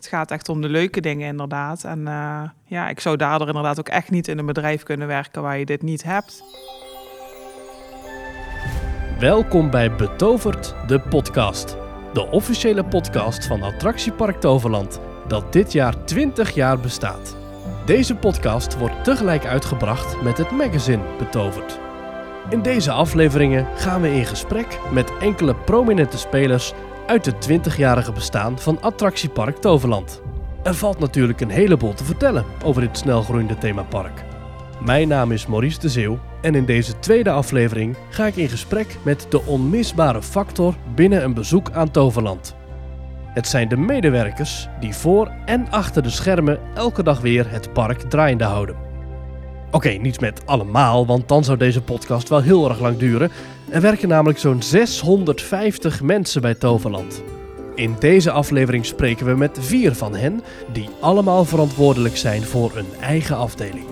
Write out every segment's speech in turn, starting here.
Het gaat echt om de leuke dingen inderdaad. En uh, ja, ik zou daardoor inderdaad ook echt niet in een bedrijf kunnen werken waar je dit niet hebt. Welkom bij Betoverd, de podcast. De officiële podcast van Attractiepark Toverland, dat dit jaar 20 jaar bestaat. Deze podcast wordt tegelijk uitgebracht met het magazine Betoverd. In deze afleveringen gaan we in gesprek met enkele prominente spelers uit het 20-jarige bestaan van Attractiepark Toverland. Er valt natuurlijk een heleboel te vertellen over dit snelgroeiende themapark. Mijn naam is Maurice de Zeeuw en in deze tweede aflevering ga ik in gesprek met de onmisbare factor binnen een bezoek aan Toverland. Het zijn de medewerkers die voor en achter de schermen elke dag weer het park draaiende houden. Oké, niet met allemaal, want dan zou deze podcast wel heel erg lang duren. Er werken namelijk zo'n 650 mensen bij Toverland. In deze aflevering spreken we met vier van hen, die allemaal verantwoordelijk zijn voor een eigen afdeling.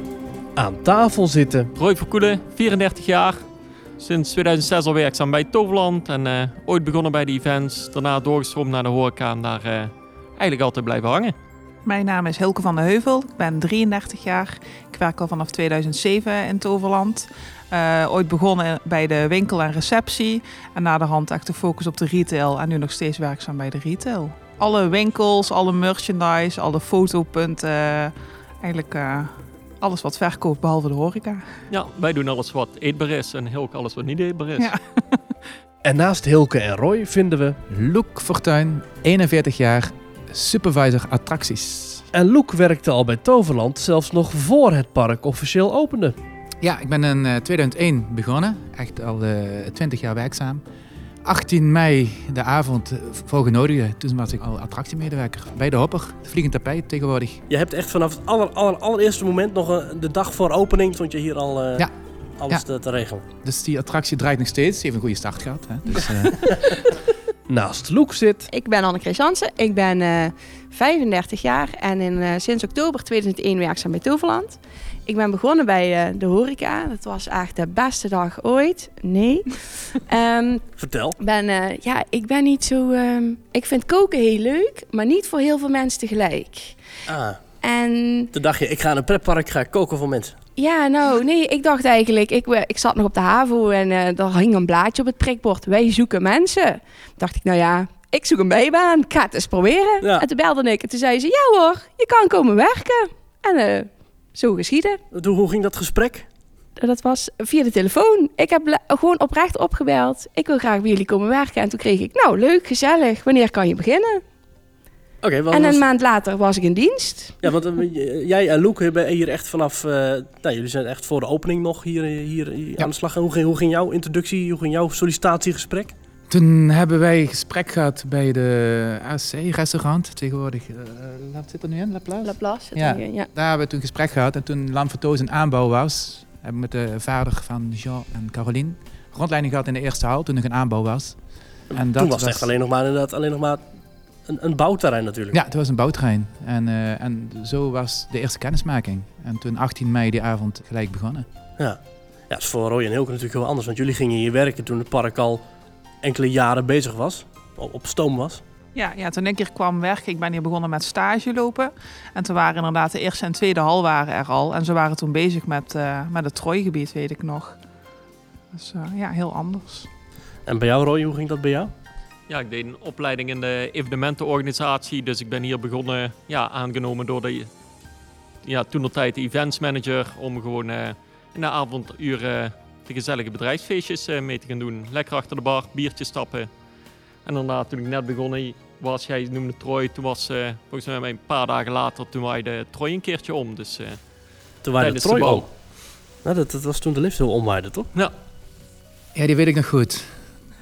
Aan tafel zitten. Roy Verkoelen, 34 jaar. Sinds 2006 al werkzaam bij Toverland en uh, ooit begonnen bij de events. Daarna doorgestroomd naar de horeca en daar uh, eigenlijk altijd blijven hangen. Mijn naam is Hilke van de Heuvel. Ik ben 33 jaar. Ik werk al vanaf 2007 in Toverland. Uh, ooit begonnen bij de winkel en receptie. En na de hand echt de focus op de retail. En nu nog steeds werkzaam bij de retail. Alle winkels, alle merchandise, alle fotopunten. Eigenlijk uh, alles wat verkoopt behalve de horeca. Ja, wij doen alles wat eetbaar is en Hilke alles wat niet eetbaar is. Ja. en naast Hilke en Roy vinden we... Loek Fortuin, 41 jaar, supervisor attracties. En Loek werkte al bij Toverland zelfs nog voor het park officieel opende. Ja, ik ben in 2001 begonnen. Echt al uh, 20 jaar werkzaam. 18 mei, de avond voor genodigden. Toen was ik al attractiemedewerker bij de Hopper, het vliegend tapijt tegenwoordig. Je hebt echt vanaf het aller, aller, allereerste moment, nog een, de dag voor opening, stond je hier al uh, ja. alles ja. Te, te, regelen. Dus die attractie draait nog steeds. Ze heeft een goede start gehad. Hè. Dus, uh... Naast Loek zit... Ik ben Jansen. Ik ben uh, 35 jaar en in, sinds oktober 2001 werkzaam bij Toverland. Ik ben begonnen bij uh, de horeca. Dat was echt de beste dag ooit. Nee. um, Vertel. Ben, ja, ik ben niet zo... Um, ik vind koken heel leuk, maar niet voor heel veel mensen tegelijk. Ah. En... Toen dacht je, ik ga in een pretpark, ga koken voor mensen. Ja, nou, nee, ik dacht eigenlijk, ik, ik zat nog op de HAVO en uh, er hing een blaadje op het prikbord. Wij zoeken mensen. dacht ik, nou ja, ik zoek een bijbaan. Ik ga het eens proberen. Ja. En toen belde ik en toen zei ze, ja hoor, je kan komen werken. En zo geschieden. Hoe ging dat gesprek? Dat was via de telefoon. Ik heb gewoon oprecht opgebeld. Ik wil graag bij jullie komen werken. En toen kreeg ik, nou leuk, gezellig. Wanneer kan je beginnen? Okay, en een maand later was ik in dienst. Ja, want uh, jij en Loek hebben hier echt vanaf... Uh, nou, jullie zijn echt voor de opening nog hier, hier, hier aan de slag. En hoe ging, hoe ging jouw introductie, hoe ging jouw sollicitatiegesprek? Toen hebben wij gesprek gehad bij de AC-restaurant. Tegenwoordig, uh, wat zit er nu in? La Place? La Place ja. ja. Daar hebben we toen gesprek gehad. En toen Lamfertoos in aanbouw was, hebben we met de vader van Jean en Caroline rondleiding gehad in de eerste hal, toen nog een aanbouw was. En dat toen was het echt alleen nog maar, inderdaad, alleen nog maar een, een bouwterrein natuurlijk. Ja, het was een bouwterrein. En, uh, en zo was de eerste kennismaking. En toen 18 mei die avond gelijk begonnen. Ja, ja dat is voor Roy en Hilke natuurlijk heel anders. Want jullie gingen hier werken toen het park al enkele jaren bezig was, op stoom was. Ja, ja, toen ik hier kwam werken, ik ben hier begonnen met stage lopen. En toen waren inderdaad de eerste en tweede hal waren er al. En ze waren toen bezig met, uh, met het Trooigebied, weet ik nog. Dus uh, ja, heel anders. En bij jou Roy, hoe ging dat bij jou? Ja, ik deed een opleiding in de evenementenorganisatie. Dus ik ben hier begonnen, ja, aangenomen door de, ja, toen de tijd de events manager. Om gewoon uh, in de avonduren de gezellige bedrijfsfeestjes uh, mee te gaan doen. Lekker achter de bar, biertjes stappen. En daarna, toen ik net begonnen was, jij noemde Troy, toen was uh, volgens mij een paar dagen later, toen waaide Troy een keertje om. Dus, uh, toen waaide Troy om? Nou, dat, dat, was toen de lift heel omwaaide, toch? Ja. Ja, die weet ik nog goed.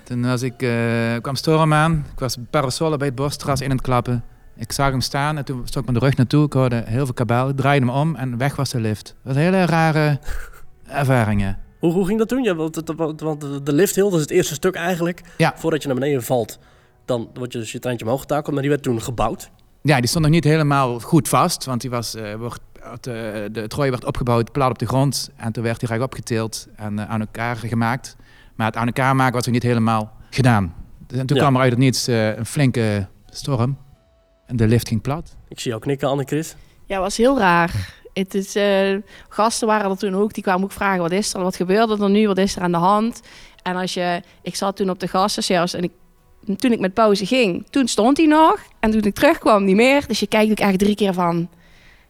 Toen was ik, uh, kwam Storm aan, ik was parasolen bij het borstras in het klappen. Ik zag hem staan en toen stond ik met de rug naartoe. Ik hoorde heel veel kabel, draaide hem om en weg was de lift. Dat was een hele rare ervaringen. Hoe, hoe ging dat toen? Ja, want, want de lift hill, dat is het eerste stuk eigenlijk. Ja. Voordat je naar beneden valt, dan word je dus je treintje omhoog getakeld. Maar die werd toen gebouwd. Ja, die stond nog niet helemaal goed vast. Want die was, uh, wordt, de, de trooi werd opgebouwd, plat op de grond. En toen werd die recht opgetild en uh, aan elkaar gemaakt. Maar het aan elkaar maken was nog niet helemaal gedaan. En toen kwam er uit het niets uh, een flinke storm. En de lift ging plat. Ik zie jou knikken, Anne-Chris. Ja, was heel raar. Het is, eh, gasten waren er toen ook, die kwamen ook vragen, wat is er, wat gebeurde er nu, wat is er aan de hand? En als je, ik zat toen op de gastenservice en ik, toen ik met pauze ging, toen stond hij nog. En toen ik terugkwam, niet meer. Dus je kijkt ook echt drie keer van,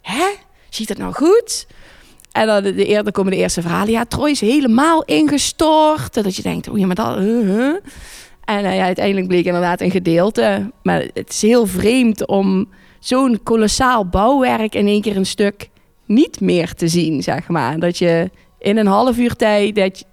hè, ziet het nou goed? En dan, de, de, dan komen de eerste verhalen. Ja, Troy is helemaal ingestort. Dat je denkt, oh ja, maar dat... En uh, ja, uiteindelijk bleek inderdaad een gedeelte. Maar het is heel vreemd om zo'n kolossaal bouwwerk in één keer een stuk niet meer te zien, zeg maar. Dat je in een half uur tijd dat, je,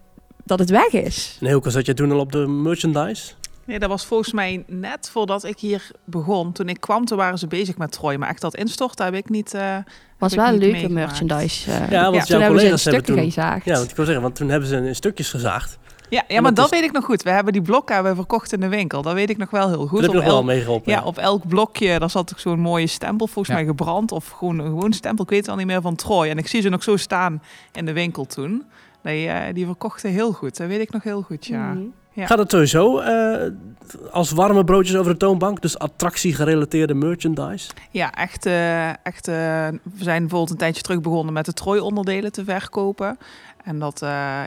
dat het weg is. En Hilke, zat jij toen al op de merchandise? Nee, dat was volgens mij net voordat ik hier begon. Toen ik kwam, toen waren ze bezig met Troy. Maar echt dat instorten heb ik niet. Uh, was wel een leuke merchandise. Uh, ja, want ja, jouw toen collega's hebben ze een hebben stukje toen, gezaagd. Ja, want ik wil zeggen, want toen hebben ze in stukjes gezaagd. Ja, ja maar dat, is... weet ik nog goed. We hebben die blokken hebben we verkocht in de winkel. Dat weet ik nog wel heel goed. Dat heb nog wel meegeholpen. Ja, op elk blokje, daar zat ook zo'n mooie stempel volgens ja. mij gebrand. Of gewoon een gewoon stempel, ik weet het al niet meer, van Troy. En ik zie ze nog zo staan in de winkel toen. Die, uh, die verkochten heel goed. Dat weet ik nog heel goed, ja. Mhm. Ja. Gaat het sowieso uh, als warme broodjes over de toonbank? Dus attractie-gerelateerde merchandise? Ja, echt. Uh, echt uh, we zijn bijvoorbeeld een tijdje terug begonnen met de Troy-onderdelen te verkopen. En dat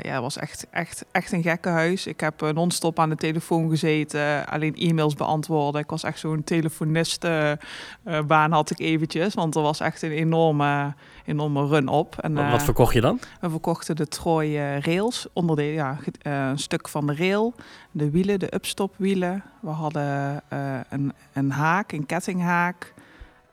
ja, was echt, echt, echt een gekke huis. Ik heb non-stop aan de telefoon gezeten, alleen e-mails beantwoorden. Ik was echt zo'n telefonistenbaan had ik eventjes, want er was echt een enorme, enorme run op. En, wat verkocht je dan? We verkochten de Troy rails, onderdelen, ja, een stuk van de rail, de wielen, de upstopwielen. We hadden een, een haak, een kettinghaak.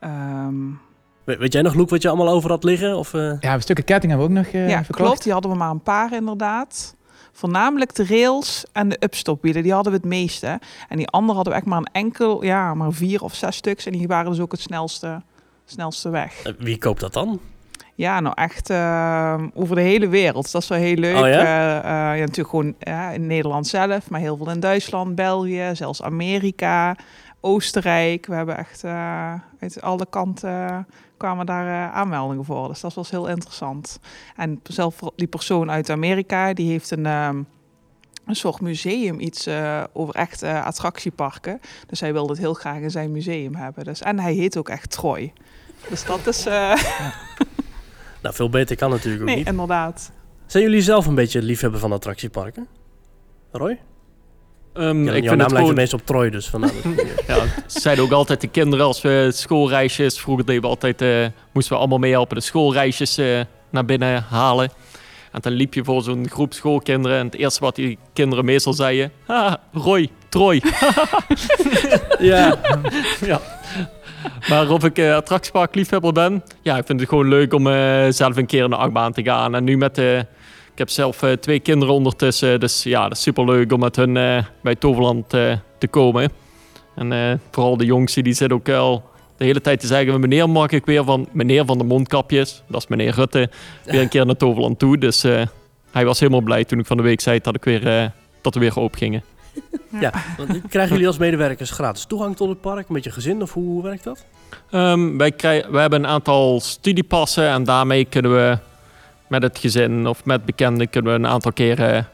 Um, We, weet jij nog, Loek, wat je allemaal over had liggen? Of, uh... Ja, stukken ketting hebben we ook nog uh, Ja, verkocht. klopt. Die hadden we maar een paar inderdaad. Voornamelijk de rails en de upstopwielen, die hadden we het meeste. En die andere hadden we echt maar een enkel, ja, maar vier of zes stuks. En die waren dus ook het snelste, snelste weg. Wie koopt dat dan? Ja, nou echt uh, over de hele wereld. Dat is wel heel leuk. Oh, ja? Uh, uh, ja, natuurlijk gewoon in Nederland zelf, maar heel veel in Duitsland, België, zelfs Amerika, Oostenrijk. We hebben echt uit alle kanten kwamen daar aanmeldingen voor. Dus dat was heel interessant. En zelf die persoon uit Amerika, die heeft een... Um, een soort museum, iets uh, over echt uh, attractieparken. Dus hij wilde het heel graag in zijn museum hebben. Dus, en hij heet ook echt Troy. Dus dat is... Uh... Ja. nou, veel beter kan natuurlijk ook nee, niet. inderdaad. Zijn jullie zelf een beetje liefhebber van attractieparken? Roy? Um, ja, ik jouw vind naam lijkt gewoon... meestal op Troy, dus vandaar. ja, zeiden ook altijd de kinderen als we schoolreisjes... Vroeger deden we altijd... Uh, moesten we allemaal meehelpen de schoolreisjes uh, naar binnen halen. En dan liep je voor zo'n groep schoolkinderen... en het eerste wat die kinderen meestal zeiden... Ha, Roy, Troy. ja. ja. Maar of ik uh, attractiepark liefhebber ben... Ja, ik vind het gewoon leuk om uh, zelf een keer in de achtbaan te gaan. En nu met de... Ik heb zelf twee kinderen ondertussen. Dus ja, dat is superleuk om met hun bij Toverland te komen. En vooral de jongste, die zit ook al de hele tijd te zeggen... Meneer, mag ik weer van meneer van de mondkapjes... Dat is meneer Rutte, weer een keer naar Toverland toe. Dus hij was helemaal blij toen ik van de week zei dat, ik weer, dat we weer open gingen. Ja, want krijgen jullie als medewerkers gratis toegang tot het park met je gezin of hoe, hoe werkt dat? Um, wij, krijgen, wij hebben een aantal studiepassen en daarmee kunnen we met het gezin of met bekenden kunnen we een aantal keren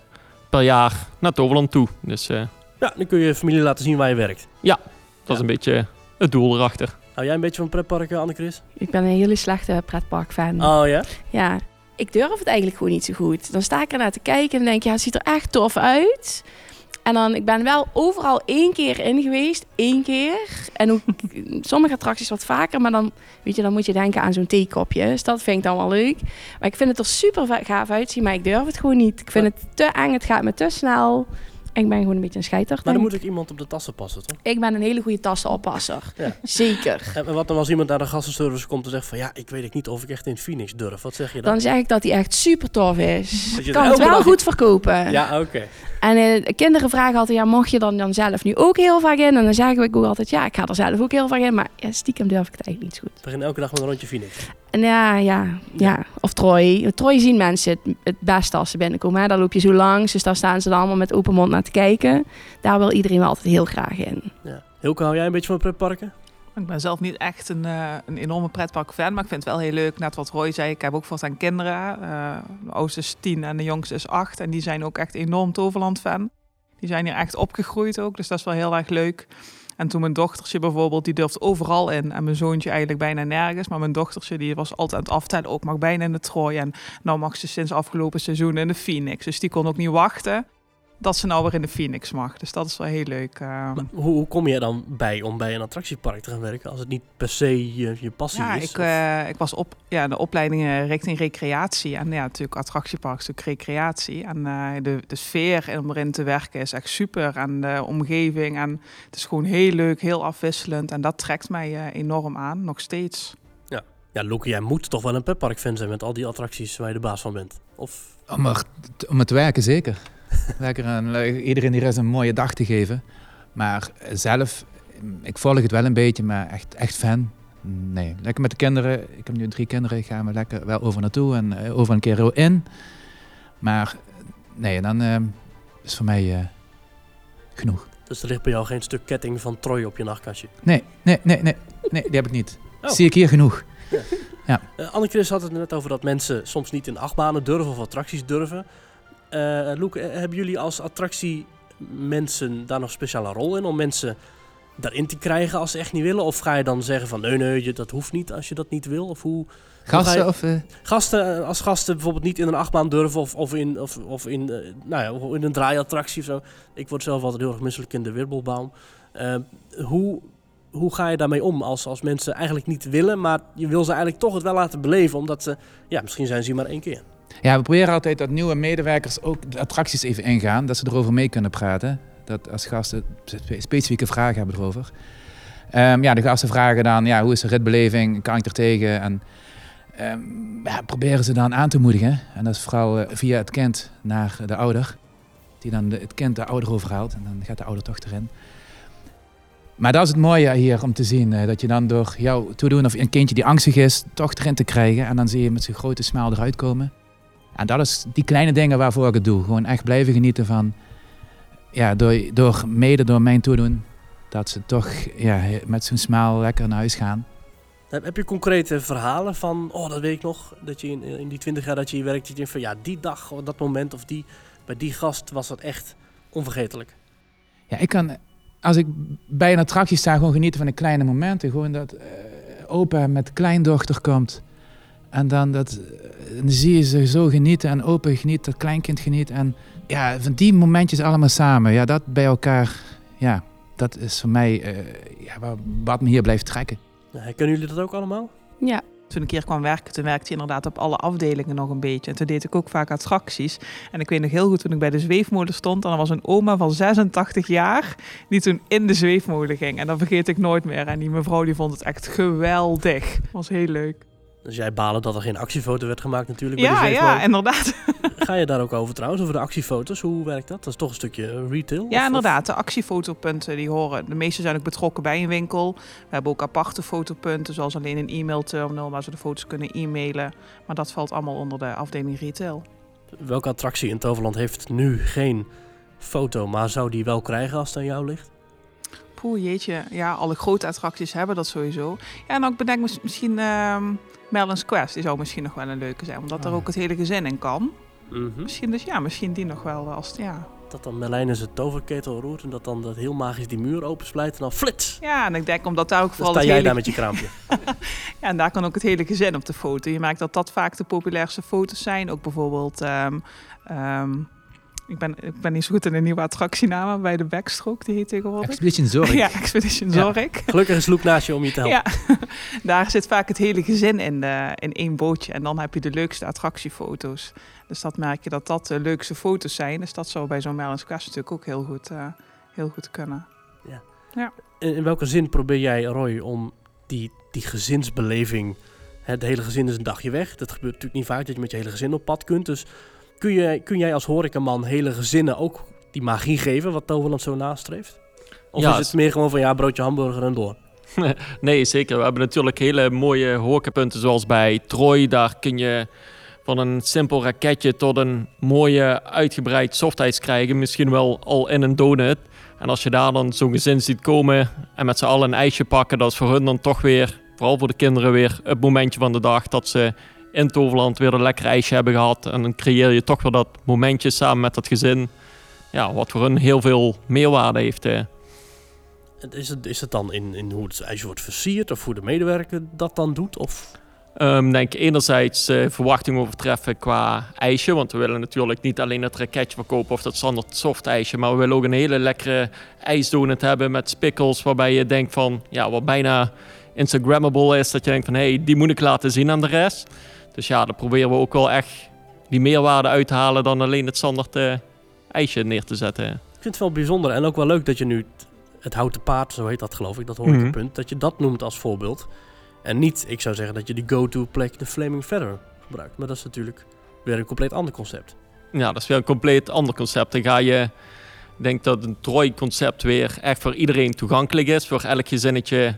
per jaar naar Toverland toe. Dus, uh, ja, dan kun je je familie laten zien waar je werkt. Ja, dat ja. is een beetje het doel erachter. Hou jij een beetje van pretparken, Anne-Chris? Ik ben een hele slechte pretpark-fan. Oh ja? Ja, ik durf het eigenlijk gewoon niet zo goed. Dan sta ik er naar te kijken en denk ja, het ziet er echt tof uit. En dan, ik ben wel overal één keer in geweest. één keer. En ook sommige attracties wat vaker. Maar dan, weet je, dan moet je denken aan zo'n theekopje. Dus dat vind ik dan wel leuk. Maar ik vind het er super gaaf uitzien. Maar ik durf het gewoon niet. Ik vind het te eng. Het gaat me te snel. Ik ben gewoon een beetje een scheiter. Maar dan moet ik iemand op de tassen passen, toch? Ik ben een hele goede tassenoppasser. Ja. Zeker. En wat dan als iemand naar de gastenservice komt en zegt van... ja, ik weet ik niet of ik echt in Phoenix durf. Wat zeg je dan? Dan zeg ik dat hij echt super tof is. Ik kan het wel dag... goed verkopen. Ja, oké. Okay. En uh, kinderen vragen altijd, ja, mocht je dan, dan zelf nu ook heel vaak in? En dan zeggen we ook altijd, ja, ik ga er zelf ook heel vaak in. Maar ja, stiekem durf ik het eigenlijk niet zo goed. Begin elke dag met een rondje Phoenix. En ja, ja, ja. Of Troy. Troy zien mensen het, het beste als ze binnenkomen. Hè? Daar loop je zo langs, dus daar staan ze dan allemaal met open mond naar te kijken. Daar wil iedereen wel altijd heel graag in. Ja. Hilke, hou jij een beetje van pretparken? Ik ben zelf niet echt een, uh, een enorme pretpark-fan, maar ik vind het wel heel leuk. Net wat Roy zei, ik heb ook voortaan kinderen. Uh, de oudste is tien en de jongste is acht. En die zijn ook echt enorm Toverland-fan. Die zijn hier echt opgegroeid ook, dus dat is wel heel erg leuk. En toen mijn dochtertje bijvoorbeeld, die durft overal in. En mijn zoontje eigenlijk bijna nergens. Maar mijn dochtertje, die was altijd aan het aftellen. Ook mag bijna in de Trooi. En nou mag ze sinds afgelopen seizoen in de Phoenix. Dus die kon ook niet wachten dat ze nou weer in de Phoenix mag. Dus dat is wel heel leuk. Uh... Hoe, hoe, kom je dan bij om bij een attractiepark te gaan werken als het niet per se je, je passie ja, is? Ik, uh, ik was op ja, de opleidingen richting recreatie. En ja, natuurlijk attractiepark is natuurlijk recreatie. En uh, de, de sfeer om erin te werken is echt super. En de omgeving. En het is gewoon heel leuk, heel afwisselend. En dat trekt mij enorm aan, nog steeds. Ja, ja Loek, jij moet toch wel een petpark fan zijn met al die attracties waar je de baas van bent? Of... Om, er, om het te werken, zeker. Lekker aan iedereen die rest een mooie dag te geven. Maar zelf, ik volg het wel een beetje, maar echt, echt fan. Nee, lekker met de kinderen. Ik heb nu drie kinderen, gaan we lekker wel over naartoe en uh, over een keer in. Maar nee, dan uh, is voor mij uh, genoeg. Dus er ligt bij jou geen stuk ketting van Troy op je nachtkastje? Nee, nee, nee, nee, nee die heb ik niet. Oh. Zie ik hier genoeg. Ja. ja. Uh, Anneke had het net over dat mensen soms niet in achtbanen durven of attracties durven. Uh, Loek, hebben jullie als attractie mensen daar nog een speciale rol in om mensen daarin te krijgen als ze echt niet willen? Of ga je dan zeggen van nee, nee, dat hoeft niet als je dat niet wil? Of hoe, gasten? Je, of, uh... Gasten, als gasten bijvoorbeeld niet in een achtbaan durven of, of in, of, of in, uh, nou ja, in een draaiattractie of zo. Ik word zelf altijd heel erg misselijk in de wirbelbaum. hoe, hoe ga je daarmee om als, als mensen eigenlijk niet willen, maar je wil ze eigenlijk toch het wel laten beleven, omdat ze, ja, misschien zijn ze hier maar één keer. Ja, we proberen altijd dat nieuwe medewerkers ook de attracties even ingaan, dat ze erover mee kunnen praten. Dat als gasten specifieke vragen hebben erover. Um, ja, de gasten vragen dan, ja, hoe is de ritbeleving, kan ik er tegen? En um, ja, proberen ze dan aan te moedigen. En dat is vooral uh, via het kind naar de ouder. Die dan het kind de ouder overhaalt en dan gaat de ouder toch erin. Maar dat is het mooie hier om te zien. Uh, dat je dan door jou toedoen of een kindje die angstig is, toch erin te krijgen. En dan zie je met zijn grote smaal eruit komen. En dat is die kleine dingen waarvoor ik het doe. Gewoon echt blijven genieten van, ja, door, door mede door mijn toedoen, dat ze toch ja, met zo'n smaal lekker naar huis gaan. Heb je concrete verhalen van, oh dat weet ik nog, dat je in, in die twintig jaar dat je hier werkt, dat je van ja, die dag, dat moment of die, bij die gast was dat echt onvergetelijk? Ja, ik kan, als ik bij een attractie sta, gewoon genieten van de kleine momenten. Gewoon dat uh, opa met kleindochter komt en dan, dat, eh, dan zie je ze zo genieten en open geniet, dat kleinkind geniet. En ja, van die momentjes allemaal samen, ja, dat bij elkaar, ja, dat is voor mij uh, ja, wat me hier blijft trekken. Ja, kennen jullie dat ook allemaal? Ja. Toen ik hier kwam werken, toen werkte je inderdaad op alle afdelingen nog een beetje. En toen deed ik ook vaak attracties. En ik weet nog heel goed toen ik bij de zweefmolen stond. En er was een oma van 86 jaar die toen in de zweefmolen ging. En dat vergeet ik nooit meer. En die mevrouw die vond het echt geweldig. Was heel leuk. Dus jij balen dat er geen actiefoto werd gemaakt natuurlijk ja, bij de Ja, inderdaad. Ga je daar ook over trouwens, over de actiefoto's? Hoe werkt dat? Dat is toch een stukje retail? Ja, inderdaad. De actiefotopunten die horen. De meeste zijn ook betrokken bij een winkel. We hebben ook aparte fotopunten, zoals alleen een e-mailterminal waar ze de foto's kunnen e-mailen. Maar dat valt allemaal onder de afdeling retail. Welke attractie in Toverland heeft nu geen foto, maar zou die wel krijgen als het aan jou ligt? Poeh, jeetje. Ja, alle grote attracties hebben dat sowieso. Ja, en ook bedenk misschien... Uh, Melon's Quest, die zou misschien nog wel een leuke zijn, omdat er ah. ook het hele gezin in kan. Mm Misschien dus ja, misschien die nog wel als ja. Dat dan Merlijn zijn toverketel roert en dat dan dat heel magisch die muur opensplijt en dan flits. Ja, en ik denk omdat daar ook vooral. Dan sta jij daar met je kraampje. ja, en daar kan ook het hele gezin op de foto. Je merkt dat dat vaak de populairste foto's zijn. Ook bijvoorbeeld. Um, um, ik ben, ik ben niet zo goed in de nieuwe attractienamen bij de Backstroke, die heet tegenwoordig. Expedition Zorg. ja, Expedition Zorg. Gelukkig is Loek naast je om je te helpen. Ja, daar zit vaak het hele gezin in, uh, in één bootje. En dan heb je de leukste attractiefoto's. Dus dat merk je dat dat de leukste foto's zijn. Dus dat zou bij zo'n Merlin's Quest natuurlijk ook heel goed, uh, heel goed kunnen. Ja. ja. In, in welke zin probeer jij, Roy, om die, die gezinsbeleving... Het hele gezin is een dagje weg. Dat gebeurt natuurlijk niet vaak dat je met je hele gezin op pad kunt. Dus Kun, je, kun jij als horecaman hele gezinnen ook die magie geven, wat Toverland zo nastreeft? Of is het meer gewoon van ja, broodje hamburger en door? nee, zeker. We hebben natuurlijk hele mooie horecapunten zoals bij Troy. Daar kun je van een simpel raketje tot een mooie uitgebreid softijs krijgen. Misschien wel al in een donut. En als je daar dan zo'n gezin ziet komen en met z'n allen een ijsje pakken, dat is voor hun dan toch weer, vooral voor de kinderen weer, het momentje van de dag dat ze in Toverland weer een lekker ijsje hebben gehad. En dan creëer je toch weer dat momentje samen met dat gezin. Ja, wat voor hun heel veel meerwaarde heeft. Eh. Is het, is het dan in, in hoe het ijsje wordt versierd of hoe de medewerker dat dan doet? Of Um, denk enerzijds uh, verwachting overtreffen qua ijsje. Want we willen natuurlijk niet alleen het raketje verkopen of dat standaard soft ijsje. Maar we willen ook een hele lekkere ijsdonut hebben met spikkels. Waarbij je denkt van, ja, wat bijna Instagrammable is. Dat je denkt van, hé, hey, die moet ik laten zien aan de rest. Dus ja, dan proberen we ook wel echt die meerwaarde uit te halen dan alleen het standaard uh, ijsje neer te zetten. Ik vind het wel bijzonder en ook wel leuk dat je nu het houten paard, zo heet dat geloof ik, dat hoor ik mm -hmm. punt, dat je dat noemt als voorbeeld. En niet, ik zou zeggen dat je die go-to plek, de Flaming Feather, gebruikt. Maar dat is natuurlijk weer een compleet ander concept. Ja, dat is weer een compleet ander concept. Dan ga je, ik denk dat een Troy-concept weer echt voor iedereen toegankelijk is. Voor elk gezinnetje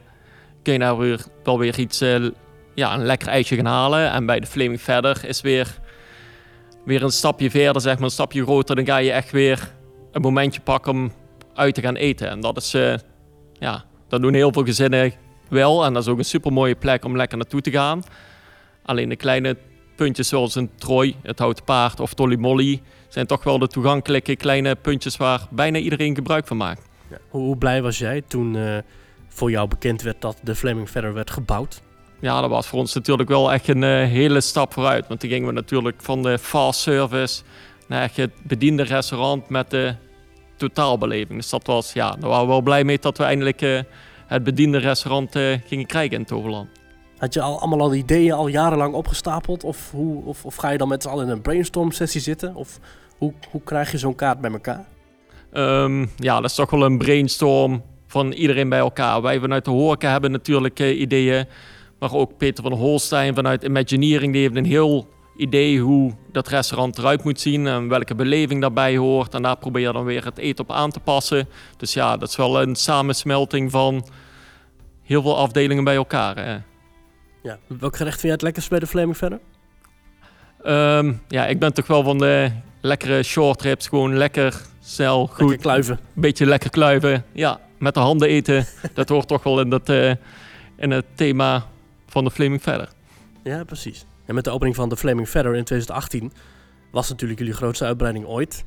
kun je daar weer, wel weer iets, uh, ja, een lekker ijsje gaan halen. En bij de Flaming Feather is weer, weer een stapje verder, zeg maar, een stapje groter. Dan ga je echt weer een momentje pakken om uit te gaan eten. En dat is, uh, ja, dat doen heel veel gezinnen wel. En dat is ook een super mooie plek om lekker naartoe te gaan. Alleen de kleine puntjes zoals een Troy, het houten paard of Tolly Molly... zijn toch wel de toegankelijke kleine puntjes waar bijna iedereen gebruik van maakt. Ja. Hoe, blij was jij toen uh, voor jou bekend werd dat de Fleming verder werd gebouwd? Ja, dat was voor ons natuurlijk wel echt een uh, hele stap vooruit. Want toen gingen we natuurlijk van de fast service naar echt het bediende restaurant met de totaalbeleving. Dus dat was, ja, daar waren we wel blij mee dat we eindelijk... Uh, het bediende restaurant uh, gingen krijgen in Toverland. Had je al, allemaal al ideeën al jarenlang opgestapeld? Of, hoe, of, of ga je dan met z'n allen in een brainstorm sessie zitten? Of hoe, hoe krijg je zo'n kaart bij elkaar? Um, ja, dat is toch wel een brainstorm van iedereen bij elkaar. Wij vanuit de horeca hebben natuurlijk ideeën. Maar ook Peter van Holstein vanuit Imagineering, die heeft een heel idee hoe dat restaurant eruit moet zien en welke beleving daarbij hoort. En daar probeer je dan weer het eten op aan te passen. Dus ja, dat is wel een samensmelting van heel veel afdelingen bij elkaar. Hè. Ja, welk gerecht vind jij het lekkerst bij de Flaming verder? Um, ja, ik ben toch wel van de lekkere short ribs. Gewoon lekker, snel, goed. Lekker kluiven. Beetje lekker kluiven. Ja, met de handen eten. dat hoort toch wel in, dat, uh, in het thema van de Flaming verder. Ja, precies. En met de opening van de Flaming Feather in 2018 was natuurlijk jullie grootste uitbreiding ooit.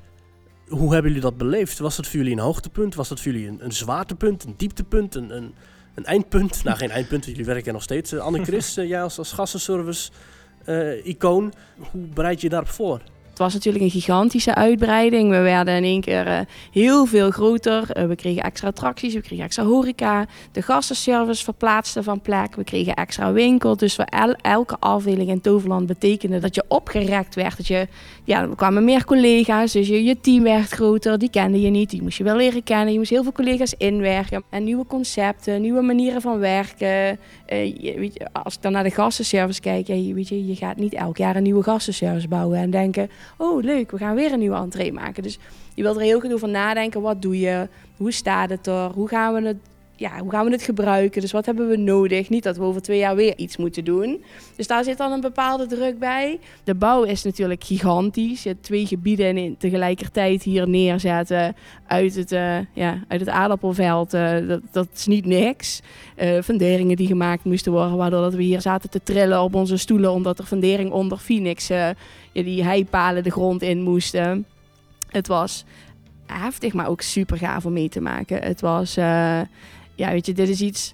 Hoe hebben jullie dat beleefd? Was het voor jullie een hoogtepunt? Was het voor jullie een, een zwaartepunt, een dieptepunt, een, een, een eindpunt? nou, geen eindpunt, jullie werken nog steeds. Uh, Anne-Chris, uh, jij als, als gastenservice-icoon, hoe bereid je daarop voor? Het was natuurlijk een gigantische uitbreiding. We werden in één keer uh, heel veel groter. Uh, we kregen extra attracties, we kregen extra horeca. De gastenservice verplaatste van plek. We kregen extra winkel. Dus voor el elke afdeling in Toverland betekende dat je opgerekt werd. Dat je, ja, er kwamen meer collega's, dus je, je team werd groter. Die kende je niet, die moest je wel leren kennen. Je moest heel veel collega's inwerken. En nieuwe concepten, nieuwe manieren van werken. Uh, je, weet je, als ik dan naar de gastenservice kijk, ja, weet je, je gaat niet elk jaar een nieuwe gastenservice bouwen en denken oh leuk, we gaan weer een nieuwe entree maken. Dus je wilt er heel goed over nadenken. Wat doe je? Hoe staat het er? Hoe gaan we het, ja, hoe gaan we het gebruiken? Dus wat hebben we nodig? Niet dat we over twee jaar weer iets moeten doen. Dus daar zit dan een bepaalde druk bij. De bouw is natuurlijk gigantisch. Je twee gebieden in tegelijkertijd hier neerzetten uit het, uh, ja, uit het aardappelveld. Uh, dat, dat is niet niks. Uh, funderingen die gemaakt moesten worden, waardoor dat we hier zaten te trillen op onze stoelen, omdat er fundering onder Phoenix die heipalen de grond in moesten. Het was heftig, maar ook super gaaf om mee te maken. Het was, ja, weet je, dit is iets.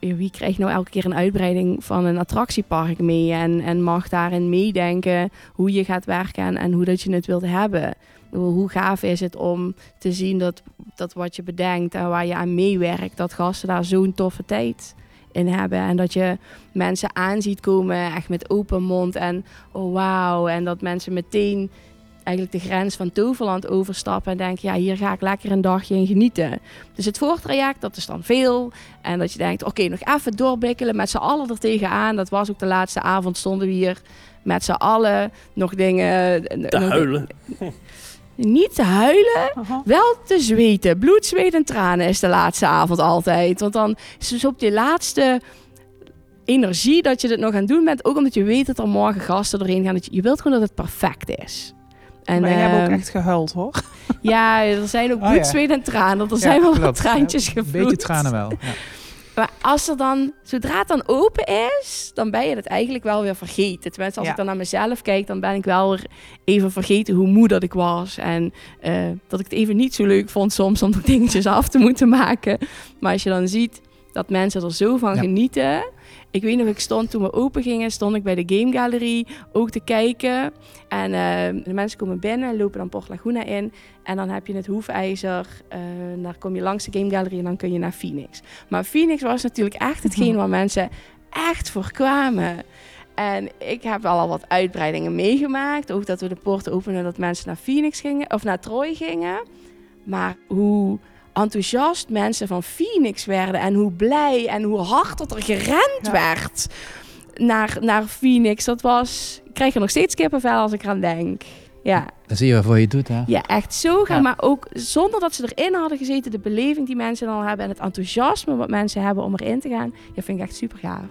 Wie krijgt nou elke keer een uitbreiding van een attractiepark mee en, en mag daarin meedenken hoe je gaat werken en, hoe dat je het wilt hebben? Hoe gaaf is het om te zien dat, dat wat je bedenkt en waar je aan meewerkt, dat gasten daar zo'n toffe tijd in hebben. En dat je mensen aanziet komen echt met open mond en oh wauw. En dat mensen meteen eigenlijk de grens van Toverland overstappen en denken, ja, hier ga ik lekker een dagje in genieten. Dus het voortraject, dat is dan veel. En dat je denkt, oké, nog even doorbikkelen met z'n allen er tegenaan. Dat was ook de laatste avond, stonden we hier met z'n allen nog dingen... Te nog huilen. Niet te huilen, Aha. wel te zweten. Bloed, zweet en tranen is de laatste avond altijd. Want dan is dus op die laatste energie dat je dit nog aan het doen bent. Ook omdat je weet dat er morgen gasten doorheen gaan. Dat je, je wilt gewoon dat het perfect is. En, maar je hebt ook echt gehuild, hoor. Ja, er zijn ook bloed, oh, ja. zweet en tranen. Er zijn wel wat traantjes gevloeid. Een beetje tranen wel. Ja. Maar als er dan, zodra het dan open is, dan ben je het eigenlijk wel weer vergeten. Tenminste, als Ja. ik dan naar mezelf kijk, dan ben ik wel weer even vergeten hoe moe dat ik was. En eh, dat ik het even niet zo leuk vond soms om dingetjes af te moeten maken. Maar als je dan ziet dat mensen er zo van Ja. genieten. Ik weet nog, ik stond toen we open gingen, stond ik bij de Game Gallery ook te kijken. En eh, de mensen komen binnen, lopen dan Port Laguna in. En dan heb je het hoefijzer. eh daar kom je langs de Game Gallery en dan kun je naar Phoenix. Maar Phoenix was natuurlijk echt hetgeen waar mensen echt voor kwamen. En ik heb wel al wat uitbreidingen meegemaakt. Ook dat we de poorten openen dat mensen naar Phoenix gingen of naar Troy gingen. Maar hoe enthousiast mensen van Phoenix werden en hoe blij en hoe hard dat er gerend Ja. werd naar, naar Phoenix. Dat was. Ik krijg er nog steeds kippenvel als ik eraan denk. Ja. Dan zie je waarvoor je het doet, hè? Ja, echt zo gaan. Ja. Maar ook zonder dat ze erin hadden gezeten, de beleving die mensen dan hebben en het enthousiasme wat mensen hebben om erin te gaan, ja, vind ik echt super gaaf.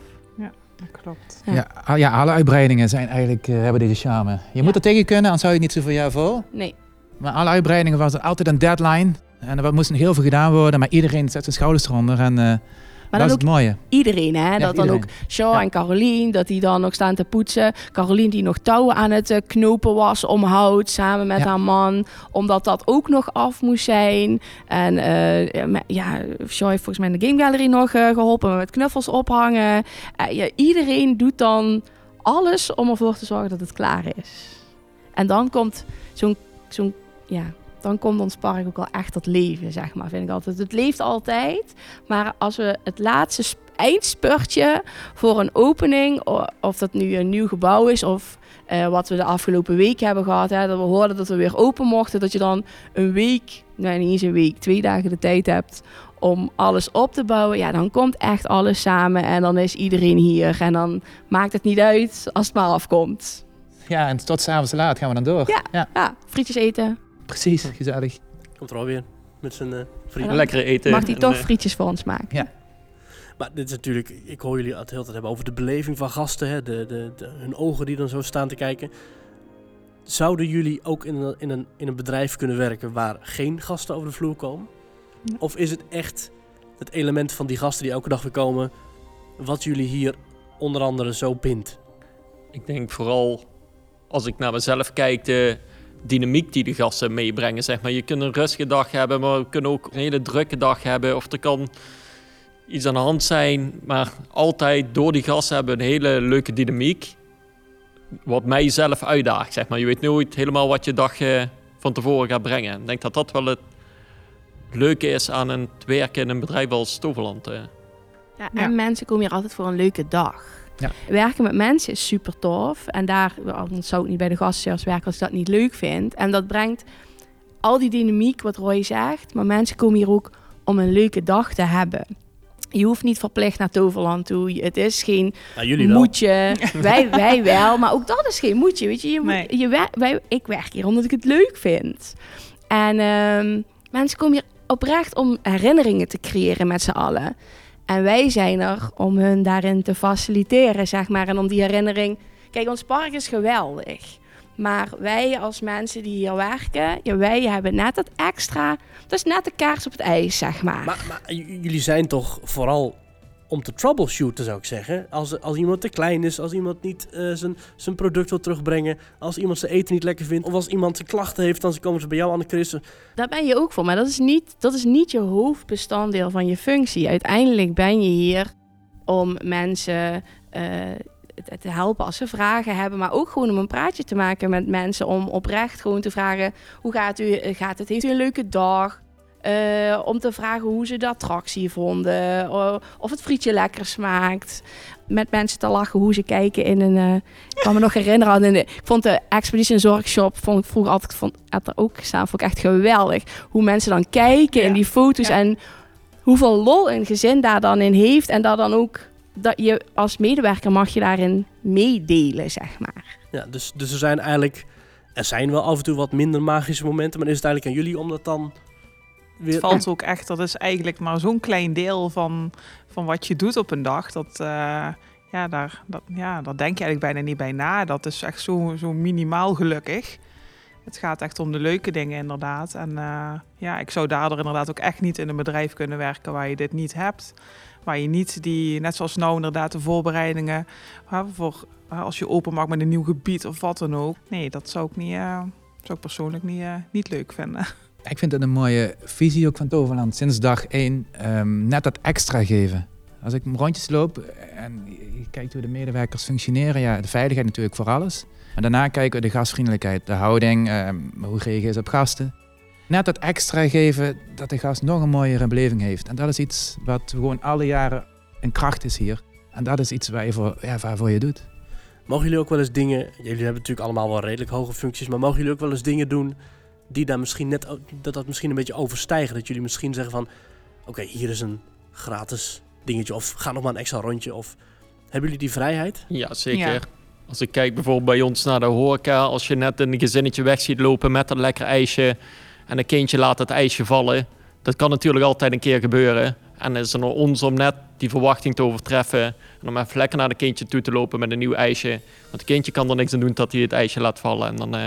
Dat klopt. Ja. Ja, ah, ja, alle uitbreidingen zijn eigenlijk, eh, hebben deze charme. Je moet er tegen kunnen, anders hou je het niet zo voor jou vol. Nee. Maar alle uitbreidingen was er altijd een deadline. En er moest heel veel gedaan worden, maar iedereen zet zijn schouders eronder. En eh, Maar dat dan is ook het mooie. iedereen, hè? dat dan ook Shaw Ja. en Carolien, dat die dan nog staan te poetsen. Carolien die nog touwen aan het eh, knopen was om hout, samen met Ja. haar man. Omdat dat ook nog af moest zijn. En eh, ja, Shaw heeft volgens mij in de Game Gallery nog eh, geholpen met knuffels ophangen. Ja, iedereen doet dan alles om ervoor te zorgen dat het klaar is. En dan komt zo'n, zo'n ja, dan komt ons park ook wel echt tot leven, zeg maar, vind ik altijd. Het leeft altijd, maar als we het laatste sp- eindspurtje voor een opening, of dat nu een nieuw gebouw is of eh, wat we de afgelopen week hebben gehad, hè, dat we hoorden dat we weer open mochten, dat je dan een week, nee niet eens een week, twee dagen de tijd hebt om alles op te bouwen, ja, dan komt echt alles samen en dan is iedereen hier en dan maakt het niet uit als het maar afkomt. Ja, en tot s'avonds laat gaan we dan door. Ja. ja Ja, frietjes eten. Precies. Gezellig. Komt er alweer met zijn eh, vrienden. Lekker eten. Mag die en, toch eh, frietjes voor ons maken? Maar dit is natuurlijk, ik hoor jullie het heel tijd hebben over de beleving van gasten, hè, de, de, de- hun ogen die dan zo staan te kijken. Zouden jullie ook in een, in, een, in een bedrijf kunnen werken waar geen gasten over de vloer komen? Ja. Of is het echt het element van die gasten die elke dag weer komen, wat jullie hier onder andere zo bindt? Ik denk vooral als ik naar mezelf kijk, de dynamiek die de gasten meebrengen. Zeg maar. Je kunt een rustige dag hebben, maar we kunnen ook een hele drukke dag hebben. Of er kan iets aan de hand zijn. Maar altijd door die gasten hebben we een hele leuke dynamiek. Wat mij zelf uitdaagt. Zeg maar. Je weet nooit helemaal wat je dag eh, van tevoren gaat brengen. Ik denk dat dat wel het leuke is aan het werken in een bedrijf als Toverland. eh. Ja, Ja. en mensen komen hier altijd voor een leuke dag. Ja. Werken met mensen is super tof. En daar anders zou ik niet bij de gastservice werken als ik dat niet leuk vind. En dat brengt al die dynamiek, wat Roy zegt. Maar mensen komen hier ook om een leuke dag te hebben. Je hoeft niet verplicht naar Toverland toe. Het is geen Nou, jullie wel. moetje. wij, wij wel, maar ook dat is geen moetje. Weet je, je, moet- Nee. je wer- wij, ik werk hier omdat ik het leuk vind. En ehm, mensen komen hier oprecht om herinneringen te creëren met z'n allen. En wij zijn er om hun daarin te faciliteren, zeg maar. En om die herinnering... Kijk, ons park is geweldig. Maar wij als mensen die hier werken, ja, wij hebben net dat extra... Dat is net de kaars op het ijs, zeg maar. Maar, maar jullie zijn toch vooral om te troubleshooten, zou ik zeggen. Als, als iemand te klein is, als iemand niet eh, zijn, zijn product wil terugbrengen, als iemand zijn eten niet lekker vindt, of als iemand zijn klachten heeft, dan komen ze bij jou aan de krissen. Daar ben je ook voor, maar dat is niet, dat is niet je hoofdbestanddeel van je functie. Uiteindelijk ben je hier om mensen eh, te- helpen als ze vragen hebben, maar ook gewoon om een praatje te maken met mensen. Om oprecht gewoon te vragen: hoe gaat u? Gaat het? Heeft u een leuke dag? Eh, om te vragen hoe ze de attractie vonden, of het frietje lekker smaakt. Met mensen te lachen hoe ze kijken in een. eh, ik kan me nog herinneren aan een. Ik vond de Expedition Zorgshop vond ik vroeger altijd vond, had er ook gestaan. Vond ik echt geweldig. Hoe mensen dan kijken in die foto's Ja. en hoeveel lol een gezin daar dan in heeft. En dat dan ook dat je als medewerker mag je daarin meedelen, zeg maar. Ja, dus, dus er zijn eigenlijk, er zijn wel af en toe wat minder magische momenten, maar is het eigenlijk aan jullie om dat dan weer... Het valt ook echt, dat is eigenlijk maar zo'n klein deel van, van wat je doet op een dag. Dat, eh, ja, daar, dat, ja, daar denk je eigenlijk bijna niet bij na. Dat is echt zo, zo minimaal gelukkig. Het gaat echt om de leuke dingen inderdaad. En eh, ja, ik zou daardoor inderdaad ook echt niet in een bedrijf kunnen werken waar je dit niet hebt. Waar je niet die, net zoals nou inderdaad de voorbereidingen voor als je open maakt met een nieuw gebied of wat dan ook. Nee, dat zou ik, niet, eh, zou ik persoonlijk niet, niet leuk vinden. Ik vind het een mooie visie ook van Toverland. Sinds dag één ehm, net dat extra geven. Als ik rondjes loop en je kijkt hoe de medewerkers functioneren, ja, de veiligheid natuurlijk voor alles. Maar daarna kijken we de gastvriendelijkheid, de houding, ehm, hoe reageer je op gasten. Net dat extra geven dat de gast nog een mooiere beleving heeft. En dat is iets wat gewoon alle jaren een kracht is hier. En dat is iets waar je voor, ja, waarvoor je doet. Mogen jullie ook wel eens dingen... Jullie hebben natuurlijk allemaal wel redelijk hoge functies... maar mogen jullie ook wel eens dingen doen... die daar misschien net... dat dat misschien een beetje overstijgen? Dat jullie misschien zeggen van... oké, hier is een gratis dingetje... of ga nog maar een extra rondje... of hebben jullie die vrijheid? Ja, zeker. Ja. Als ik kijk bijvoorbeeld bij ons naar de horeca, als je net een gezinnetje weg ziet lopen met een lekker ijsje en een kindje laat het ijsje vallen, dat kan natuurlijk altijd een keer gebeuren. En is het aan ons om net die verwachting te overtreffen en om even lekker naar de kindje toe te lopen met een nieuw ijsje. Want het kindje kan er niks aan doen dat hij het ijsje laat vallen. En dan eh,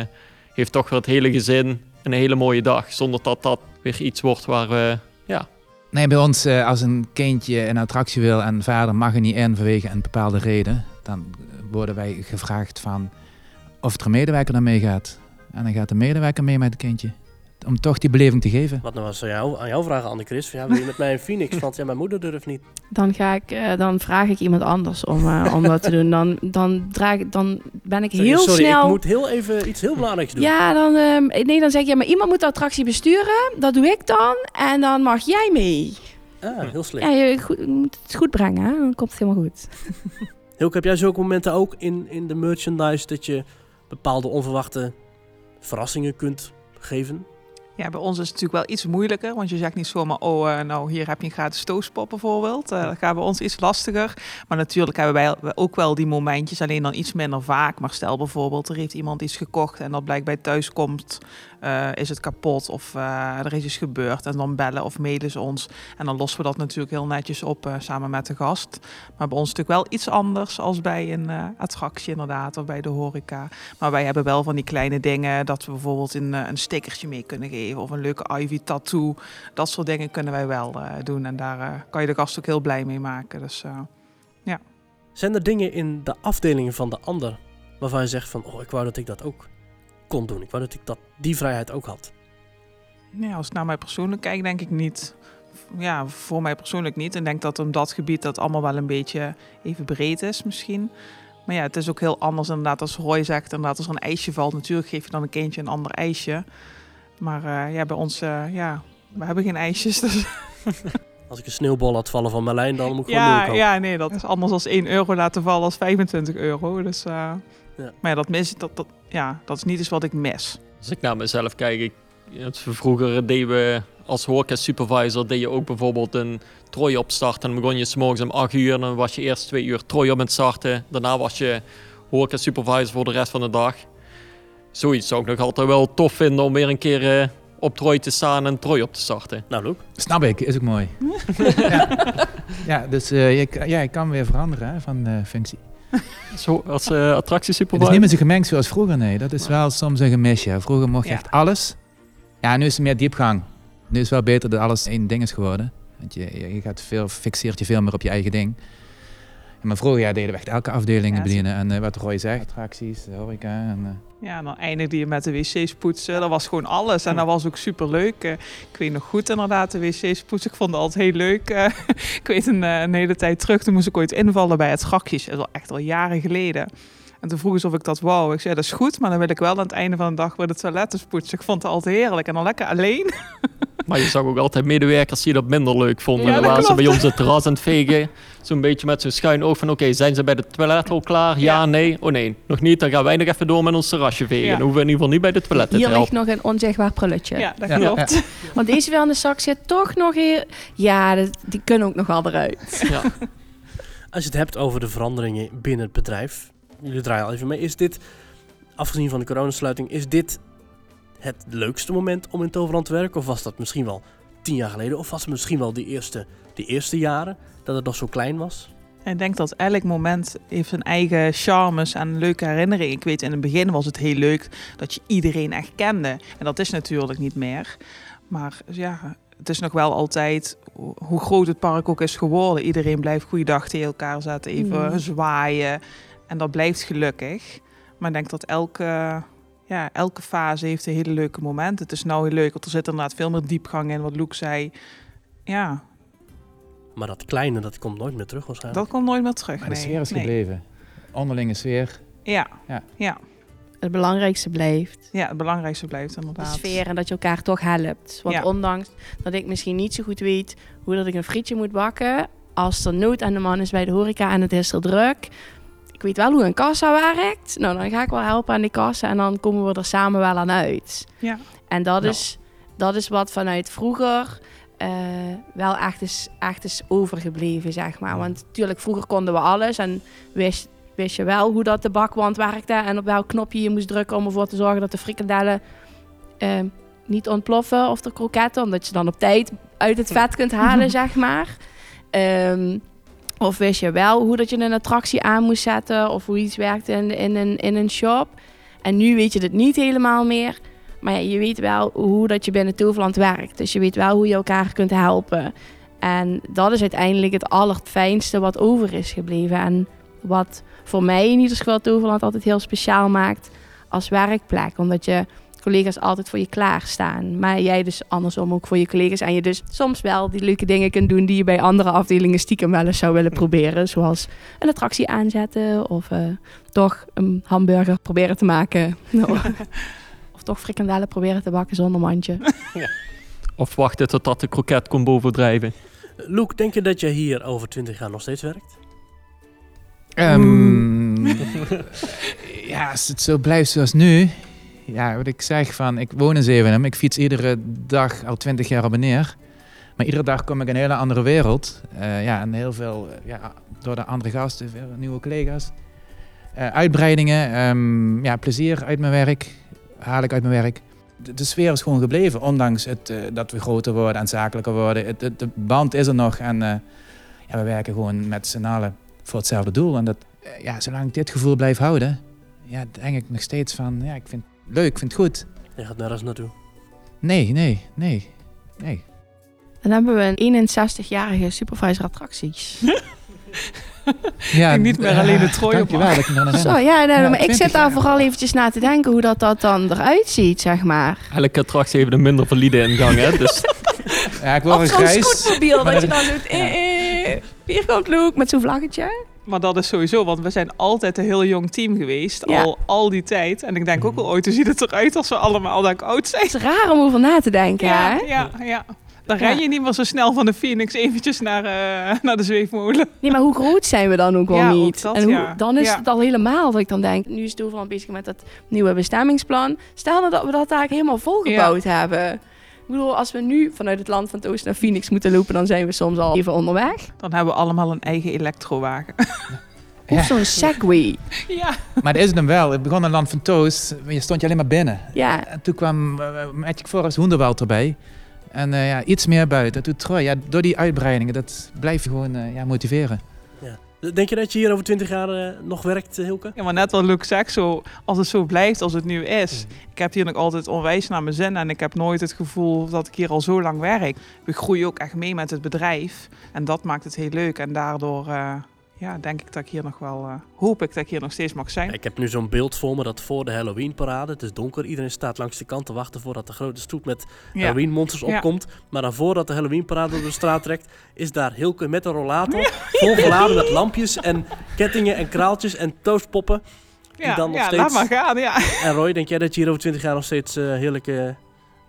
heeft toch weer het hele gezin een hele mooie dag, zonder dat dat weer iets wordt waar we, ja, Nee, bij ons, eh, als een kindje een attractie wil en vader mag er niet in vanwege een bepaalde reden, dan worden wij gevraagd van of er een medewerker dan meegaat. En dan gaat de medewerker mee met het kindje. Om toch die beleving te geven. Wat nou was aan jou, aan jou vragen, Anne-Chris? Ja, wil je met mij een Phoenix? Want ja, mijn moeder durft niet. Dan, ga ik, eh, dan vraag ik iemand anders om, eh, om dat te doen. Dan, dan, draag, ik- dan ben ik Sorry, heel sorry, snel... ik moet heel even iets heel belangrijks doen. Ja, dan, ehm, nee, dan zeg je, ja, maar iemand moet de attractie besturen. Dat doe ik dan. En dan mag jij mee. Ah, heel slim. Ja, je, goed- je moet het goed brengen, hè? dan komt het helemaal goed. Hilke, heb jij zulke momenten ook in, in de merchandise... dat je bepaalde onverwachte verrassingen kunt geven? Ja, bij ons is het natuurlijk wel iets moeilijker, want je zegt niet zomaar, oh, eh, nou hier heb je een gratis stoospop bijvoorbeeld. Eh, dat gaat bij ons iets lastiger. Maar natuurlijk hebben wij ook wel die momentjes, alleen dan iets minder vaak. Maar stel bijvoorbeeld, er heeft iemand iets gekocht en dat blijkt bij thuiskomst, eh, is het kapot of eh, er is iets gebeurd. En dan bellen of mailen ze ons. En dan lossen we dat natuurlijk heel netjes op eh, samen met de gast. Maar bij ons is natuurlijk wel iets anders als bij een attractie inderdaad, of bij de horeca. Maar wij hebben wel van die kleine dingen dat we bijvoorbeeld een, een stickertje mee kunnen geven of een leuke Ivy tattoo. Dat soort dingen kunnen wij wel doen en daar kan je de gast ook heel blij mee maken. Dus eh, Zijn er dingen in de afdelingen van de ander... waarvan je zegt van... oh, ik wou dat ik dat ook kon doen. Ik wou dat ik dat, die vrijheid ook had. ja, als ik naar mij persoonlijk kijk, denk ik niet. Ja, voor mij persoonlijk niet. En denk dat om dat gebied dat allemaal wel een beetje even breed is misschien. Maar ja, het is ook heel anders inderdaad als Roy zegt. Inderdaad, als er een ijsje valt, natuurlijk geef je dan een kindje een ander ijsje. Maar eh, ja, bij ons, eh, ja, we hebben geen ijsjes. Dus Als ik een sneeuwbal laat vallen van Merlijn... dan moet ik gewoon ja, kopen. ja, nee, dat is anders als 1 euro laten vallen als 25 euro. Dus, eh, Maar ja, dat, mis, dat, dat, ja, dat is niet eens wat ik mis. Als ik naar mezelf kijk, ik, het- vroeger deden we als horeca supervisor deed je ook bijvoorbeeld een trooi opstarten. Dan begon je s'morgens om 8 uur, dan was je eerst twee uur trooi op het starten. Daarna was je horeca supervisor voor de rest van de dag. Zoiets zou ik nog altijd wel tof vinden om weer een keer eh, op trooi te staan en trooi op te starten. Nou, Luke. Snap ik, is ook mooi. ja. ja, dus eh, je, ja, je kan weer veranderen hè, van eh, functie. Zo, als eh Het is niet meer zo gemengd zoals vroeger, nee. Dat is wel soms een gemisje. Vroeger mocht je Ja. echt alles. Ja, nu is er meer diepgang. Nu is het wel beter dat alles één ding is geworden. Want je, je je gaat veel, fixeert je veel meer op je eigen ding. Maar vroeger ja, deden we echt elke afdeling Ja, bedienen. En eh, wat Roy zegt, attracties, de horeca. En, eh, Ja, en dan eindigde je met de wc's poetsen. Dat was gewoon alles. En dat was ook super leuk. ik weet nog goed inderdaad, de wc's poetsen. Ik vond het altijd heel leuk. Eh, ik weet een, eh, een hele tijd terug, toen moest ik ooit invallen bij het schakjes. Dat is al echt al jaren geleden. En toen vroegen ze of ik dat wou. Ik zei, dat is goed, maar dan wil ik wel aan het einde van de dag weer de toiletten poetsen. Ik vond het altijd heerlijk. En dan lekker alleen. Maar je zag ook altijd medewerkers die dat minder leuk vonden. Ja, waren ze bij ons het terras aan het vegen. Zo'n beetje met zo'n schuin oog van... Oké, zijn ze bij de toilet al klaar? Ja, Ja. nee? Oh nee, nog niet. Dan gaan wij nog even door met ons terrasje vegen. Ja. Dan hoeven we in ieder geval niet bij de toiletten Hier te ligt nog een onzichtbaar prulletje. Ja, dat Ja. klopt. Want deze weer aan de zak zit toch nog hier. Ja, die kunnen ook nog wel eruit. Ja. Als je het hebt over de veranderingen binnen het bedrijf, jullie draaien al even mee, is dit, afgezien van de coronasluiting, is dit het leukste moment om in Toverland te werken? Of was dat misschien wel tien jaar geleden? Of was het misschien wel die eerste, die eerste jaren, dat het nog zo klein was? Ik denk dat elk moment heeft zijn eigen charmes en leuke herinneringen. Ik weet, in het begin was het heel leuk dat je iedereen echt kende. En dat is natuurlijk niet meer. Maar ja, het is nog wel altijd, ho- hoe groot het park ook is geworden, iedereen blijft goeiedag tegen elkaar zetten, even Mm. zwaaien. En dat blijft gelukkig. Maar ik denk dat elke, ja, elke fase heeft een hele leuke moment. Het is nou heel leuk, want er zit inderdaad veel meer diepgang in, wat Luke zei. Ja, Maar dat kleine, dat komt nooit meer terug waarschijnlijk. dat komt nooit meer terug. Maar de nee. sfeer is Nee. gebleven. Onderlinge sfeer. Ja, Ja. ja. Het belangrijkste blijft. ja, het belangrijkste blijft De inderdaad. sfeer en dat je elkaar toch helpt. Want Ja. ondanks dat ik misschien niet zo goed weet hoe dat ik een frietje moet bakken... als er nood aan de man is bij de horeca en het is er druk... weet wel hoe een kassa werkt. Nou, dan ga ik wel helpen aan die kassa en dan komen we er samen wel aan uit. Ja. En dat, Ja. is, dat is wat vanuit vroeger eh, wel echt is, echt is overgebleven, zeg maar. Want natuurlijk, vroeger konden we alles en wist, wist je wel hoe dat de bakwand werkte... en op welk knopje je moest drukken om ervoor te zorgen dat de frikandellen eh, niet ontploffen of de kroketten... omdat je dan op tijd uit het vet kunt halen, zeg maar. Ehm, of wist je wel hoe dat je een attractie aan moest zetten... of hoe iets werkte in, in, een, in een shop... En nu weet je het niet helemaal meer. Maar ja, je weet wel hoe dat je binnen Toverland werkt. Dus je weet wel hoe je elkaar kunt helpen. En dat is uiteindelijk het allerfijnste wat over is gebleven. En wat voor mij in ieder geval Toverland altijd heel speciaal maakt als werkplek. Omdat je collega's altijd voor je klaarstaan. Maar jij dus andersom ook voor je collega's. En je dus soms wel die leuke dingen kunt doen die je bij andere afdelingen stiekem wel eens zou willen proberen. Zoals een attractie aanzetten of eh, toch een hamburger proberen te maken. Of toch frikandellen proberen te bakken zonder mandje. Of wachten totdat de kroket komt bovendrijven. Loek, denk je dat je hier over 20 jaar nog steeds werkt? Ehm, ja, als het zo blijft zoals nu. Ja, wat ik zeg van, ik woon in Zevenum. Ik fiets iedere dag al twintig jaar op en neer. Maar iedere dag kom ik in een hele andere wereld. Eh, ja, en heel veel, eh, ja, door de andere gasten, nieuwe collega's. Eh, uitbreidingen, ehm, ja, plezier uit mijn werk, haal ik uit mijn werk. De, sfeer is gewoon gebleven, ondanks het, dat we groter worden en zakelijker worden. De band is er nog en ja, we werken gewoon met z'n allen voor hetzelfde doel. En dat, ja, zolang ik dit gevoel blijf houden, ja, denk ik nog steeds van, ja, ik vind leuk, ik vind het goed. Je gaat nergens naartoe. Nee, nee, nee, nee. Dan hebben we een 61-jarige supervisor attracties. Ja, En niet meer alleen de trooi op Dankjewel dat ik me eraan Zo, ja, Ja, maar ik 20 zit daar vooral eventjes na te denken hoe dat, dat dan eruit ziet, zeg maar. Elke attractie heeft een minder valide ingang, hè? Dus Ja, ik word een Of zo'n grijs. scootmobiel, dat je dan doet, eh, eh, hier komt Luke met zo'n vlaggetje. Maar dat is sowieso, want we zijn altijd een heel jong team geweest. Ja. Al, al die tijd. En ik denk ook wel ooit, hoe ziet het eruit als we allemaal dan oud zijn? Het is raar om over na te denken, Ja, hè? ja, ja. Dan ren je niet meer zo snel van de Phoenix eventjes naar, eh, naar de zweefmolen. Nee, maar hoe groot zijn we dan ook wel Ja, ook niet? dat, en hoe, ja. dan is Ja. het al helemaal dat ik dan denk, nu is Toverland bezig met dat nieuwe bestemmingsplan. Stel nou dat we dat eigenlijk helemaal volgebouwd hebben. Ik bedoel, als we nu vanuit het land van het oosten naar Phoenix moeten lopen, dan zijn we soms al even onderweg. Dan hebben we allemaal een eigen elektrowagen. Of Ja. zo'n Segway. ja. Maar dat is het hem wel. Het begon een land van Toos. Je stond je alleen maar binnen. Ja, En toen kwam uh, Magic Forest Hoenderwald erbij. En eh, ja, iets meer buiten. Toen Troy, ja, door die uitbreidingen, dat blijft je gewoon eh, ja, motiveren. Denk je dat je hier over 20 jaar eh, nog werkt, eh, Hilke? ja, maar net wat Luc zegt, zo, als het zo blijft als het nu is. Mhm. Ik heb hier nog altijd onwijs naar mijn zin. En ik heb nooit het gevoel dat ik hier al zo lang werk. We groeien ook echt mee met het bedrijf. En dat maakt het heel leuk. En daardoor eh, ja, denk ik dat ik hier nog wel... eh, hoop ik dat ik hier nog steeds mag zijn. Ik heb nu zo'n beeld voor me dat voor de Halloween parade, het is donker, iedereen staat langs de kant te wachten voordat de grote stoet met Ja. Halloween monsters Ja. opkomt. Maar dan voordat de Halloween parade door de straat trekt, is daar Hilke met een rollator, volgeladen met lampjes en kettingen en kraaltjes en toastpoppen. die Ja, dan nog ja steeds- laat maar gaan. Ja. En Roy, denk jij dat je hier over 20 jaar nog steeds eh, heerlijke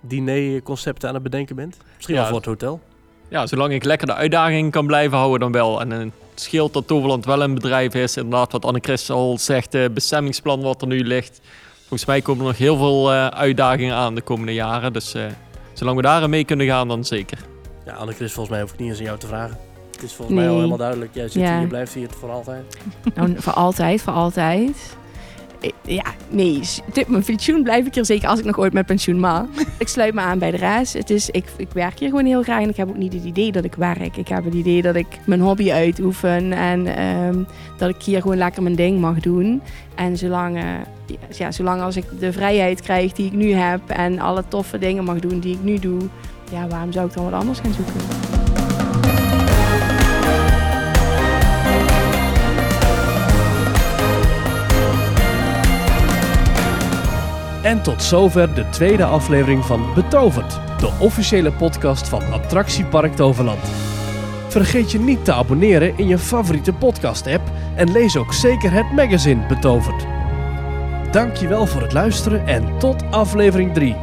dinerconcepten aan het bedenken bent? Misschien Ja. wel voor het hotel. Ja, zolang ik lekker de uitdaging kan blijven houden, dan wel. En eh, het scheelt dat Toverland wel een bedrijf is. Inderdaad, wat Anne-Chris al zegt, het bestemmingsplan wat er nu ligt. Volgens mij komen er nog heel veel eh, uitdagingen aan de komende jaren. Dus eh, zolang we daarin mee kunnen gaan, dan zeker. Ja, Anne-Chris, volgens mij hoef ik niet eens aan jou te vragen. Het is volgens mij al helemaal duidelijk. Jij zit Ja. hier, je blijft hier voor altijd. nou, voor altijd, voor altijd. Ja, nee, dit- mijn pensioen blijf ik hier zeker als ik nog ooit met pensioen mag. ik sluit me aan bij de rest. Het is, ik, ik werk hier gewoon heel graag en ik heb ook niet het idee dat ik werk. Ik heb het idee dat ik mijn hobby uitoefen en ehm, dat ik hier gewoon lekker mijn ding mag doen. En zolang, eh, ja, zolang als ik de vrijheid krijg die ik nu heb en alle toffe dingen mag doen die ik nu doe, ja, waarom zou ik dan wat anders gaan zoeken? En tot zover de tweede aflevering van Betoverd, de officiële podcast van Attractiepark Toverland. Vergeet je niet te abonneren in je favoriete podcast-app en lees ook zeker het magazine Betoverd. Dankjewel voor het luisteren en tot aflevering 3.